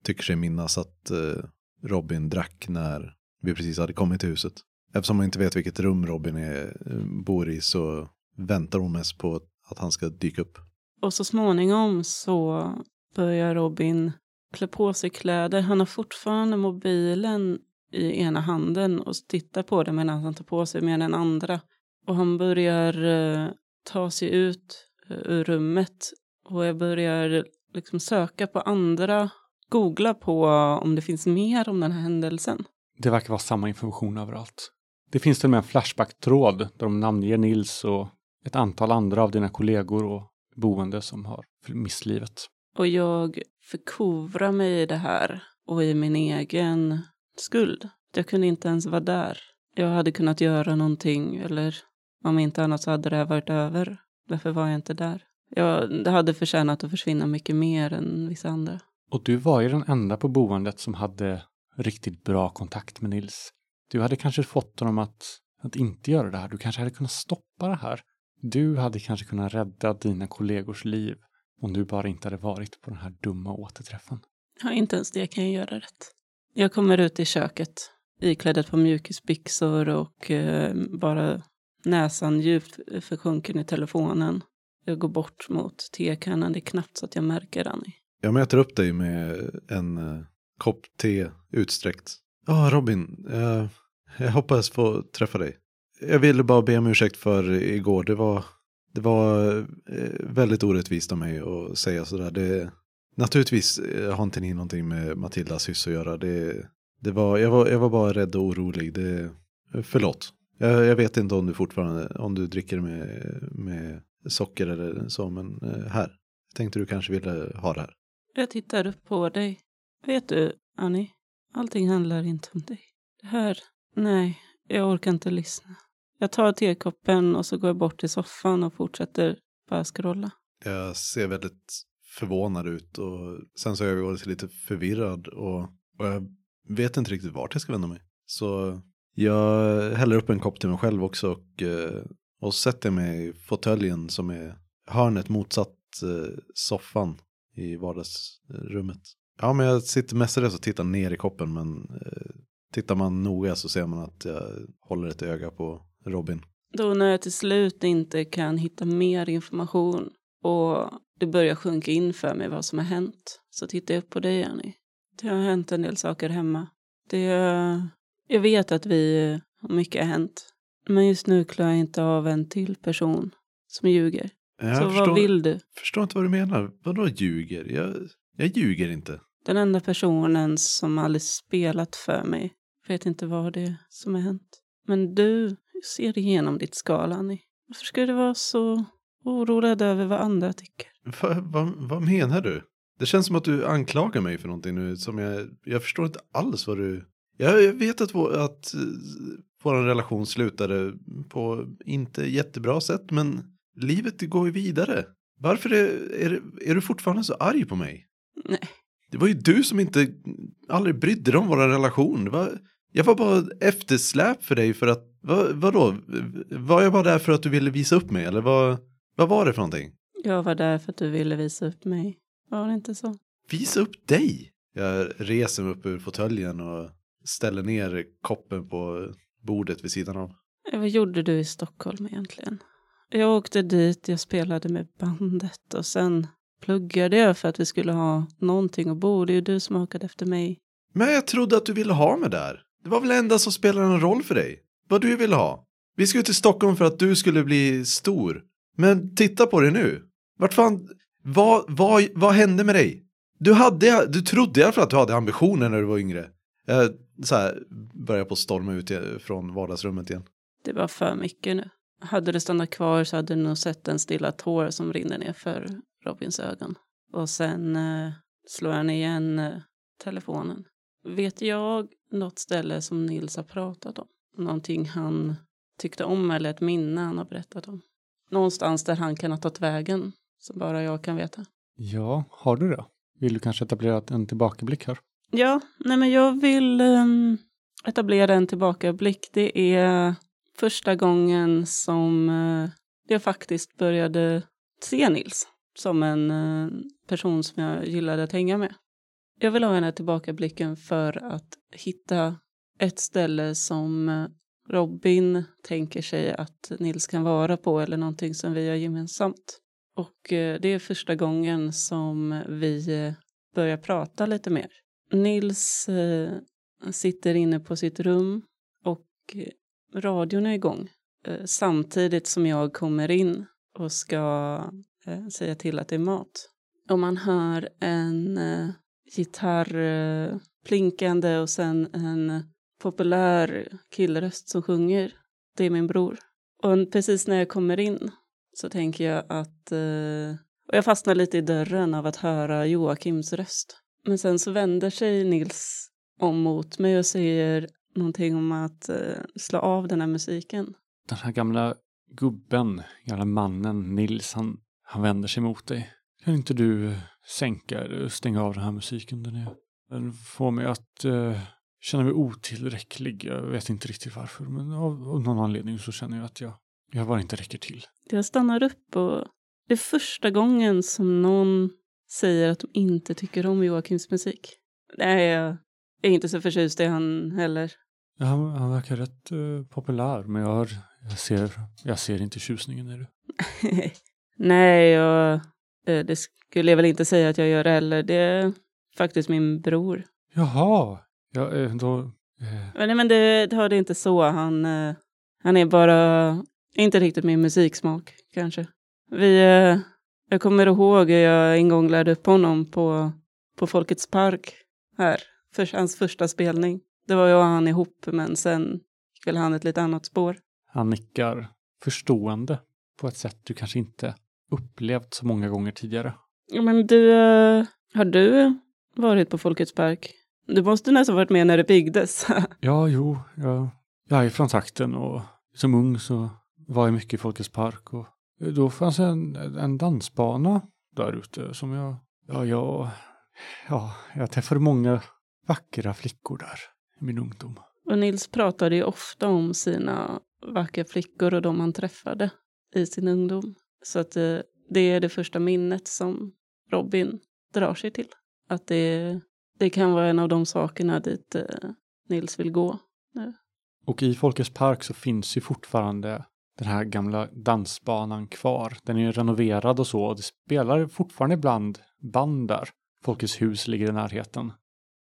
tycker sig minnas att eh, Robin drack när vi precis hade kommit till huset. Eftersom hon inte vet vilket rum Robin är, eh, bor i så väntar hon mest på att han ska dyka upp. Och så småningom så börjar Robin klä på sig kläder. Han har fortfarande mobilen i ena handen och tittar på den medan han tar på sig med den andra. Och han börjar eh, ta sig ut eh, ur rummet och jag börjar liksom söka på andra, googla på om det finns mer om den här händelsen. Det verkar vara samma information överallt. Det finns till och med en Flashback-tråd där de namnger Nils och ett antal andra av dina kollegor och boende som har mist livet. Och jag förkovrar mig i det här och i min egen skuld. Jag kunde inte ens vara där. Jag hade kunnat göra någonting eller om inte annat så hade det här varit över. Därför var jag inte där. Jag det hade förtjänat att försvinna mycket mer än vissa andra. Och du var ju den enda på boendet som hade riktigt bra kontakt med Nils. Du hade kanske fått honom att, att inte göra det här. Du kanske hade kunnat stoppa det här. Du hade kanske kunnat rädda dina kollegors liv om du bara inte hade varit på den här dumma återträffen. Ja, inte ens det kan jag göra rätt. Jag kommer ut i köket iklädd ett par mjukisbyxor och eh, bara näsan djupt försjunken i telefonen. Jag går bort mot tekannan. Det är knappt så att jag märker Annie. Jag möter upp dig med en uh, kopp te utsträckt. Ja, Robin, uh, jag hoppas få träffa dig. Jag ville bara be om ursäkt för igår. Det var, det var uh, väldigt orättvist av mig att säga sådär. Det, naturligtvis har inte ni någonting med Matildas hyss att göra. Det, det var, jag, var, jag var bara rädd och orolig. Det, förlåt. Jag, jag vet inte om du fortfarande om du dricker med, med socker eller så, men här. Jag tänkte du kanske ville ha det här. Jag tittar upp på dig. Vet du, Annie? Allting handlar inte om dig. Det här, nej, jag orkar inte lyssna. Jag tar tekoppen och så går jag bort till soffan och fortsätter bara scrolla. Jag ser väldigt förvånad ut och sen så är jag varit lite förvirrad och, och jag vet inte riktigt vart jag ska vända mig. Så jag häller upp en kopp till mig själv också och, eh, och sätter mig i fåtöljen som är hörnet motsatt eh, soffan i vardagsrummet. Ja, men jag sitter mestadels och tittar ner i koppen men eh, tittar man noga så ser man att jag håller ett öga på Robin. Då när jag till slut inte kan hitta mer information och det börjar sjunka in för mig vad som har hänt så tittar jag upp på dig, Annie. Det har hänt en del saker hemma. Det, jag vet att vi, mycket har hänt. Men just nu klarar jag inte av en till person som ljuger. Jag så förstår, vad vill du? förstår inte vad du menar. Vadå ljuger? Jag, jag ljuger inte. Den enda personen som aldrig spelat för mig vet inte vad det är som har hänt. Men du ser igenom ditt skal, Annie. Varför ska du vara så orolig över vad andra tycker? Va, va, vad menar du? Det känns som att du anklagar mig för någonting nu som jag, jag förstår inte alls vad du... Jag, jag vet att, vår, att uh, vår relation slutade på inte jättebra sätt men livet går ju vidare. Varför är, är, är du fortfarande så arg på mig? Nej. Det var ju du som inte aldrig brydde dig om vår relation. Var, Jag var bara eftersläp för dig för att, vad, vadå? Var jag bara där för att du ville visa upp mig eller vad, vad var det för någonting? Jag var där för att du ville visa upp mig. Var det inte så? Visa upp dig? Jag reser mig upp ur fåtöljen och ställer ner koppen på bordet vid sidan av. Eh, Vad gjorde du i Stockholm egentligen? Jag åkte dit, jag spelade med bandet och sen pluggade jag för att vi skulle ha någonting att bo. Det är ju du som hakade efter mig. Men jag trodde att du ville ha mig där. Det var väl det enda som spelade en roll för dig. Vad du ville ha. Vi skulle till Stockholm för att du skulle bli stor. Men titta på dig nu. Vart fan, vad, vad, vad hände med dig? Du, hade, du trodde i alla fall att du hade ambitioner när du var yngre. Jag så här, börjar på att storma ut från vardagsrummet igen. Det var för mycket nu. Hade du stannat kvar så hade du nog sett en stilla tår som rinner ner för Robins ögon. Och sen eh, slår han igen eh, telefonen. Vet jag något ställe som Nils har pratat om? Någonting han tyckte om eller ett minne han har berättat om? Någonstans där han kan ha tagit vägen, som bara jag kan veta. Ja, har du det? Vill du kanske etablera en tillbakablick här? Ja, nej men jag vill ehm, etablera en tillbakablick. Det är första gången som eh, jag faktiskt började se Nils som en eh, person som jag gillade att hänga med. Jag vill ha den här tillbakablicken för att hitta ett ställe som eh, Robin tänker sig att Nils kan vara på eller någonting som vi har gemensamt. Och det är första gången som vi börjar prata lite mer. Nils sitter inne på sitt rum och radion är igång eh, samtidigt som jag kommer in och ska eh, säga till att det är mat. Och man hör en eh, gitarr plinkande och sen en populär killröst som sjunger. Det är min bror. Och precis när jag kommer in så tänker jag att... Och jag fastnar lite i dörren av att höra Joakims röst. Men sen så vänder sig Nils om mot mig och säger någonting om att eh, slå av den här musiken. Den här gamla gubben, gamla mannen Nils, han, han vänder sig mot dig. Kan inte du sänka eller stänga av den här musiken? Den, är, den får mig att eh, känna mig otillräcklig. Jag vet inte riktigt varför, men av, av någon anledning så känner jag att jag, jag bara inte räcker till. Jag stannar upp och det är första gången som någon säger att de inte tycker om Joakims musik. Nej, jag är inte så förtjust i han heller. Ja, han, han verkar rätt eh, populär, men jag, har, jag, ser, jag ser inte tjusningen i det. <laughs> Nej, jag, eh, det skulle jag väl inte säga att jag gör heller. Det är faktiskt min bror. Jaha, ja, eh, då... Eh, nej, men det, det har det inte så. Han, eh, han är bara inte riktigt min musiksmak, kanske. Vi, eh, jag kommer ihåg hur jag en gång lärde upp honom på, på Folkets park här, för hans första spelning. Det var jag och han ihop, men sen gick väl han ett lite annat spår. han nickar förstående på ett sätt du kanske inte upplevt så många gånger tidigare. Ja, Men du, eh, har du varit på Folkets park? Du måste nästan varit med när det byggdes. <laughs> Ja, jo, jag, jag är från trakten och som ung så var jag mycket i Folkets park och då fanns en, en dansbana där ute som jag, ja, jag, ja, jag träffade många vackra flickor där i min ungdom. Och Nils pratade ju ofta om sina vackra flickor och de han träffade i sin ungdom. Så att eh, det är det första minnet som Robin drar sig till. Att det, det kan vara en av de sakerna dit eh, Nils vill gå. Och i Folkets park så finns ju fortfarande den här gamla dansbanan kvar. Den är ju renoverad och så och det spelar fortfarande ibland band där. Folkets hus ligger i närheten.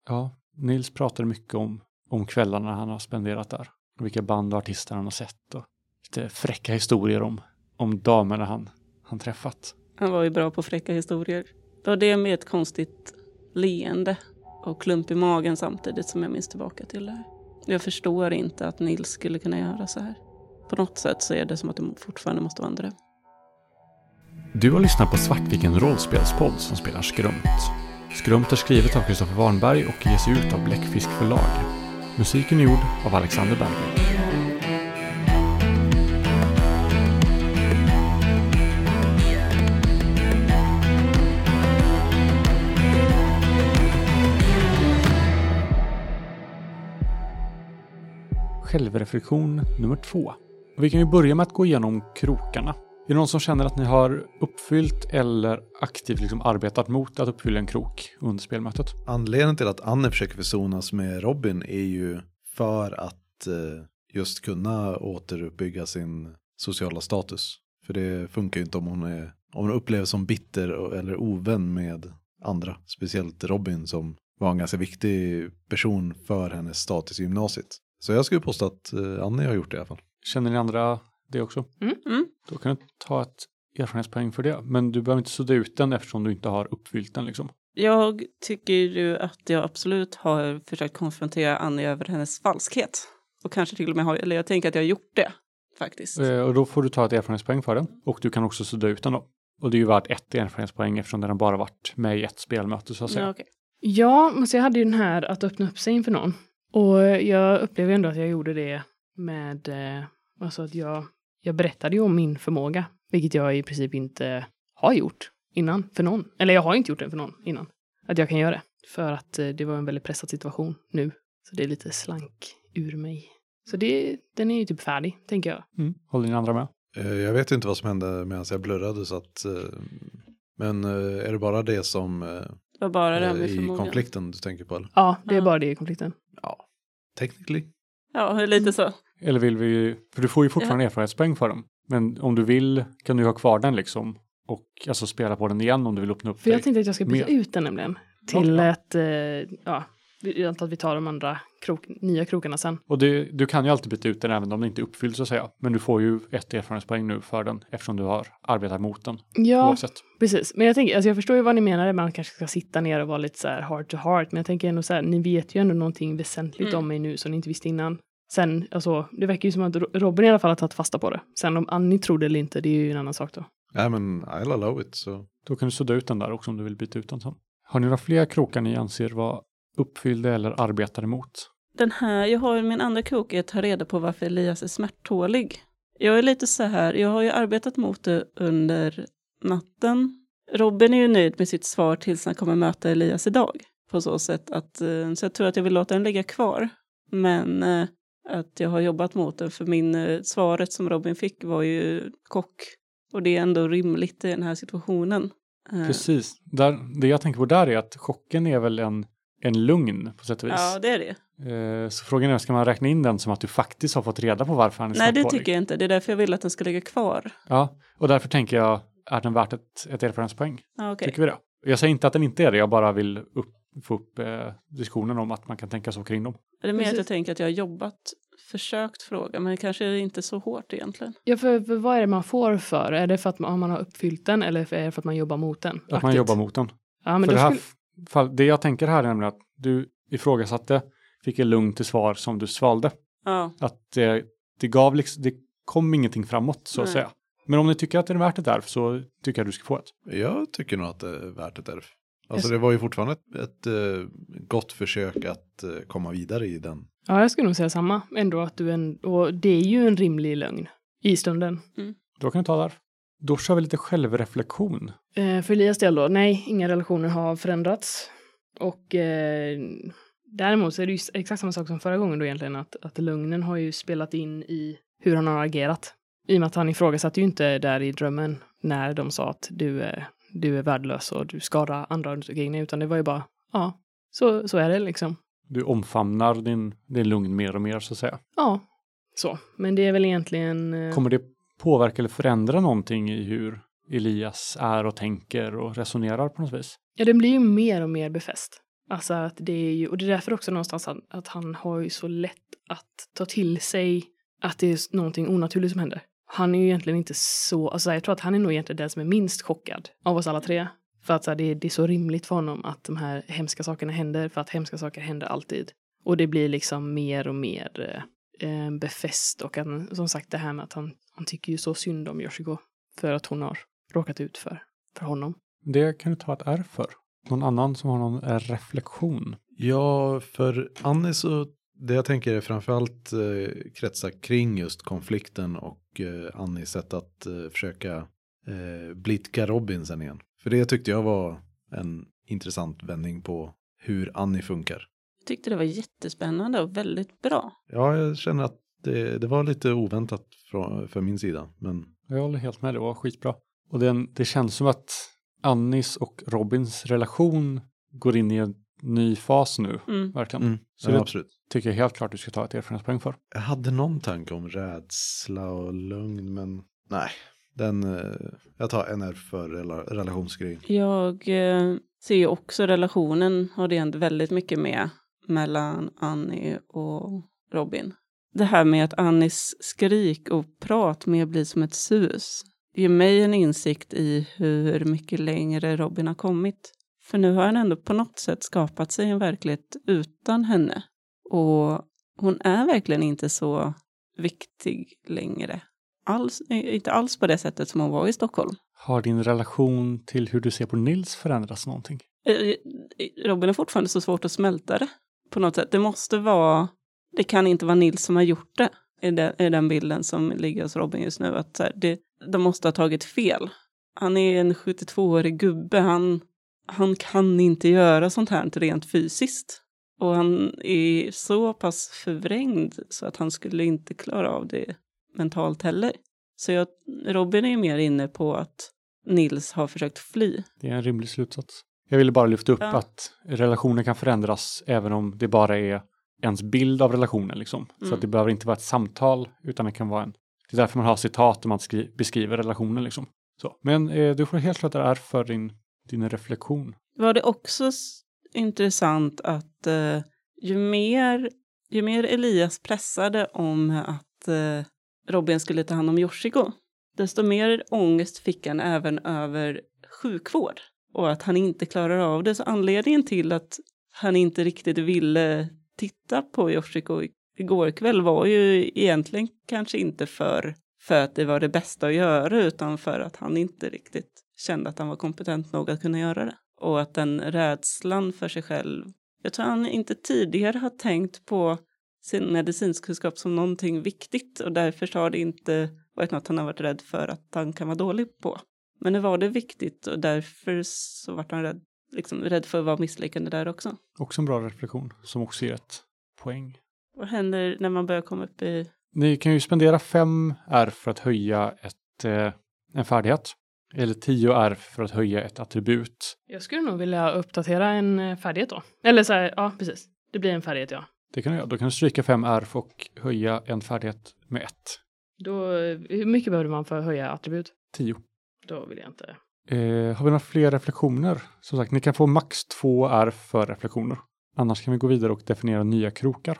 Ja, Nils pratade mycket om, om kvällarna han har spenderat där. Och vilka band och artister han har sett och lite fräcka historier om, om damerna han, han träffat. Han var ju bra på fräcka historier. Det var det med ett konstigt leende och klump i magen samtidigt som jag minns tillbaka till det här. Jag förstår inte att Nils skulle kunna göra så här. På något sätt så är det som att det fortfarande måste vara en dröm. Du har lyssnat på Svartviken rollspelspodd som spelar Skrumt. Skrumt är skrivet av Kristoffer Warnberg och ges ut av Bläckfisk förlag. Musiken är gjord av Alexander Bergman. självreflektion nummer två. Och vi kan ju börja med att gå igenom krokarna. Är det någon som känner att ni har uppfyllt eller aktivt liksom arbetat mot att uppfylla en krok under spelmötet? Anledningen till att Anne försöker försonas med Robin är ju för att eh, just kunna återuppbygga sin sociala status. För det funkar ju inte om hon, är, om hon upplevs som bitter eller ovän med andra. Speciellt Robin som var en ganska viktig person för hennes status i gymnasiet. Så jag skulle påstå att eh, Annie har gjort det i alla fall. Känner ni andra det också? Mm. Då kan du ta ett erfarenhetspoäng för det. Men du behöver inte sudda ut den eftersom du inte har uppfyllt den liksom. Jag tycker ju att jag absolut har försökt konfrontera Annie över hennes falskhet. Och kanske till och med har, eller jag tänker att jag har gjort det faktiskt. Eh, Och då får du ta ett erfarenhetspoäng för den. Och du kan också sudda ut den då. Och det är ju värt ett erfarenhetspoäng eftersom den har bara varit med i ett spelmöte så att säga. Ja, okej. Ja, men så jag hade ju den här att öppna upp sig inför någon. Och jag upplever ändå att jag gjorde det med, eh, alltså att jag, jag berättade ju om min förmåga, vilket jag i princip inte har gjort innan för någon. Eller jag har inte gjort det för någon innan. Att jag kan göra det. För att eh, det var en väldigt pressad situation nu. Så det är lite slank ur mig. Så det, den är ju typ färdig, tänker jag. Mm. Håller ni andra med? Eh, Jag vet inte vad som hände medan jag blurrade så att eh, men är det bara det som Det var bara det i förmågan. konflikten du tänker på? Eller? Ja, det är bara det i konflikten. Ja, technically. Ja, lite så. Eller vill vi, för du får ju fortfarande erfarenhetspoäng för dem. Men om du vill kan du ha kvar den liksom. Och alltså spela på den igen om du vill öppna upp För jag tänkte att jag ska byta Mer. ut den nämligen. Till Ja. ett, eh, ja, jag antar att vi tar de andra krok, nya krokarna sen. Och det, du kan ju alltid byta ut den även om den inte är uppfylld så att säga. Men du får ju ett erfarenhetspoäng nu för den eftersom du har arbetat mot den Ja, oavsett. precis. Men jag tänker, alltså jag förstår ju vad ni menar, man kanske ska sitta ner och vara lite så här heart to heart, men jag tänker ändå så här, ni vet ju ändå någonting väsentligt Mm. om mig nu som ni inte visste innan. Sen, alltså, det verkar ju som att Ro- Robin i alla fall har tagit fasta på det. Sen om Annie tror det eller inte, det är ju en annan sak då. Nej men I'll allow it. Så. Då kan du sudda ut den där också om du vill byta ut den sen. Har ni några fler krokar ni anser vara uppfyllda eller arbetade mot? Den här, jag har ju min andra krok är att ta reda på varför Elias är smärttålig. Jag är lite så här, jag har ju arbetat mot det under natten. Robin är ju nöjd med sitt svar tills han kommer möta Elias idag. På så sätt att, eh, så jag tror att jag vill låta den ligga kvar. Men eh, att jag har jobbat mot den, för min, eh, svaret som Robin fick var ju kock. Och det är ändå rimligt i den här situationen. Eh, Precis. Där, det jag tänker på där är att chocken är väl en, en lugn på sätt och vis. Ja, det är det. Eh, Så frågan är, ska man räkna in den som att du faktiskt har fått reda på varför han är Nej, det tycker jag inte. Det är därför jag vill att den ska ligga kvar. Ja, och därför tänker jag, är den värt ett, ett erfarenhetspoäng? Ja, okej. Tycker vi det? Jag säger inte att den inte är det, jag bara vill upp, få upp eh, diskussionen om att man kan tänka så kring dem. Det är mer att Precis. jag tänker att jag har jobbat, försökt fråga, men kanske är det inte så hårt egentligen. Ja, för, för vad är det man får för? Är det för att man, man har uppfyllt den eller är det för att man jobbar mot den? Att man aktivt? jobbar mot den. Ja, men För det, här skulle, fall, det jag tänker här är nämligen att du ifrågasatte, fick en lugn till svar som du svalde. Ja, Att det, det gav liksom, det kom ingenting framåt så att Nej. säga. Men om ni tycker att det är värt ett där så tycker jag du ska få ett. Jag tycker nog att det är värt ett ärv. Alltså det var ju fortfarande ett, ett eh, gott försök att eh, komma vidare i den. ja, jag skulle nog säga samma. Ändå att du en, och det är ju en rimlig lögn i stunden. Då kan du ta där. Då kör vi lite självreflektion. Eh, för Elias del då, nej, inga relationer har förändrats. Och eh, däremot så är det ju exakt samma sak som förra gången då egentligen, att, att lögnen har ju spelat in i hur han har agerat. I och med att han ifrågasatte ju inte där i drömmen när de sa att du är, du är värdelös och du skadar andra runt omkring dig, utan det var ju bara, ja, så, så är det liksom. Du omfamnar din, din lugn mer och mer så att säga. Ja, så. Men det är väl egentligen... eh, Kommer det påverka eller förändra någonting i hur Elias är och tänker och resonerar på något vis? Ja, den blir ju mer och mer befäst. Alltså att det är ju, och det är därför också någonstans att, att han har ju så lätt att ta till sig att det är någonting onaturligt som händer. Han är ju egentligen inte så, alltså jag tror att han är nog egentligen den som är minst chockad av oss alla tre. För att så här, det, är, det är så rimligt för honom att de här hemska sakerna händer, för att hemska saker händer alltid. Och det blir liksom mer och mer eh, eh, befäst och han, som sagt det här med att han, han tycker ju så synd om Yoshiko för att hon har råkat ut för, för honom. Det kan du ta ett R för. Någon annan som har någon reflektion? Ja, för Annie så, det jag tänker är framförallt eh, kretsa kring just konflikten och eh, Annies sätt att eh, försöka eh, blidka Robin sen igen. För det tyckte jag var en intressant vändning på hur Annie funkar. tyckte det var jättespännande och väldigt bra. Ja, jag känner att det, det var lite oväntat från, för min sida. Men Jag håller helt med, det var skitbra. Och den, det känns som att Annis och Robins relation går in i en ny fas nu, Mm. verkligen. mm, Så ja, det absolut. tycker jag helt klart du ska ta ett erfarenhetspoäng för. Jag hade någon tanke om rädsla och lugn, men nej. Den, eh, jag tar NR för rela, relationsgrejen. Jag eh, ser ju också relationen har det hänt väldigt mycket med mellan Annie och Robin. Det här med att Annis skrik och prat mer blir som ett sus ger mig en insikt i hur mycket längre Robin har kommit. För nu har han ändå på något sätt skapat sig en verklighet utan henne. Och hon är verkligen inte så viktig längre. Alls, inte alls på det sättet som hon var i Stockholm. Har din relation till hur du ser på Nils förändrats någonting? Eh, Robin är fortfarande så svårt att smälta det på något sätt. Det måste vara, det kan inte vara Nils som har gjort det. I den, bilden som ligger hos Robin just nu. Att så här, det, de måste ha tagit fel. Han är en 72-årig gubbe. Han, han kan inte göra sånt här rent fysiskt. Och han är så pass förvrängd så att han skulle inte klara av det mentalt heller. Så jag, Robin är mer inne på att Nils har försökt fly. Det är en rimlig slutsats. Jag ville bara lyfta upp Ja. att relationer kan förändras även om det bara är ens bild av relationen. Liksom. Så Mm. att det behöver inte vara ett samtal utan det kan vara en... Det är därför man har citat när man skri- beskriver relationen. Liksom. Så. Men eh, du får helt klart det är för din, din reflektion. var det också intressant att eh, ju, mer, ju mer Elias pressade om att eh, Robin skulle ta hand om Yoshiko, desto mer ångest fick han även över sjukvård och att han inte klarar av det. Så anledningen till att han inte riktigt ville titta på Yoshiko i- igår kväll var ju egentligen kanske inte för, för att det var det bästa att göra utan för att han inte riktigt kände att han var kompetent nog att kunna göra det. Och att den rädslan för sig själv, jag tror han inte tidigare har tänkt på sin medicinskkunskap som någonting viktigt och därför har det inte varit något han har varit rädd för att han kan vara dålig på. Men nu var det viktigt och därför så vart han rädd, liksom, rädd för att vara misslyckande där också. Också en bra reflektion som också ger ett poäng. Vad händer när man börjar komma upp i... Ni kan ju spendera 5 R för att höja ett, eh, en färdighet. Eller 10 R för att höja ett attribut. Jag skulle nog vilja uppdatera en eh, färdighet då. Eller så här, ja precis. Det blir en färdighet ja. Det kan du göra. Då kan du stryka 5 R och höja en färdighet med 1. Då, eh, hur mycket behöver man för att höja attribut? 10. Då vill jag inte. Eh, har vi några fler reflektioner? Som sagt, ni kan få max 2 R för reflektioner. Annars kan vi gå vidare och definiera nya krokar.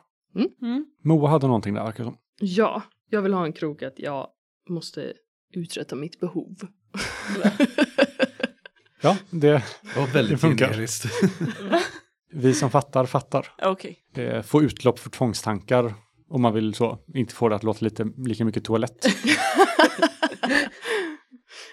Mm. Moa hade någonting där, verkar som. Ja, jag vill ha en krok att jag måste uträtta mitt behov. <laughs> Ja, det, Det var väldigt Det funkar. generiskt. vi som fattar, fattar. Eh, få utlopp för tvångstankar om man vill så. Inte få det att låta lite, lika mycket toalett. <laughs>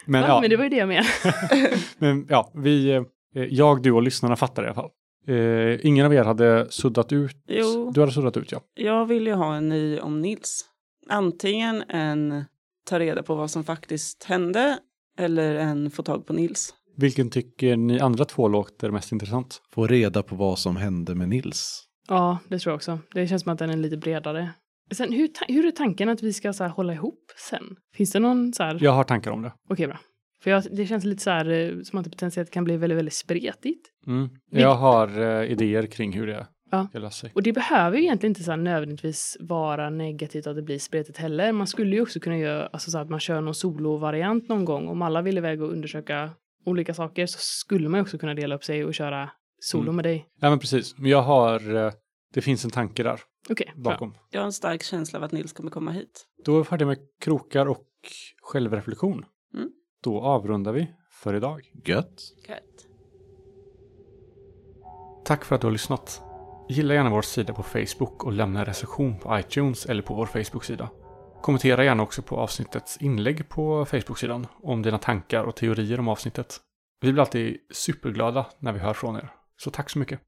Men ja, ja, men det var ju det jag menade. <laughs> men, ja vi, eh, jag, du och lyssnarna fattar i alla fall. Eh, ingen av er hade suddat ut. Jo. Du hade suddat ut, ja. Jag vill ju ha en ny om Nils. Antingen en ta reda på vad som faktiskt hände eller en få tag på Nils. Vilken tycker ni andra två låter mest intressant? Få reda på vad som hände med Nils. Ja, det tror jag också. Det känns som att den är lite bredare. Sen, hur, hur är tanken att vi ska så här, hålla ihop sen? Finns det någon så här... Jag har tankar om det. Okej, bra. För jag, det känns lite så här eh, som att det potentiellt kan bli väldigt, väldigt spretigt. Mm. Jag har eh, idéer kring hur det Ja. Och det behöver ju egentligen inte så nödvändigtvis vara negativt att det blir spretigt heller. Man skulle ju också kunna göra alltså så att man kör någon solo-variant någon gång. Om alla vill iväg och undersöka olika saker så skulle man ju också kunna dela upp sig och köra solo Mm. med dig. Ja, men precis. Men jag har, eh, det finns en tanke där Okej, bra. bakom. Jag har en stark känsla av att Nils kommer komma hit. Då är vi färdiga med krokar och självreflektion. Mm. Då avrundar vi för idag. Gött. Gött. Tack för att du har lyssnat. Gilla gärna vår sida på Facebook och lämna en recension på iTunes eller på vår Facebook-sida. Kommentera gärna också på avsnittets inlägg på Facebook-sidan om dina tankar och teorier om avsnittet. Vi blir alltid superglada när vi hör från er. Så tack så mycket.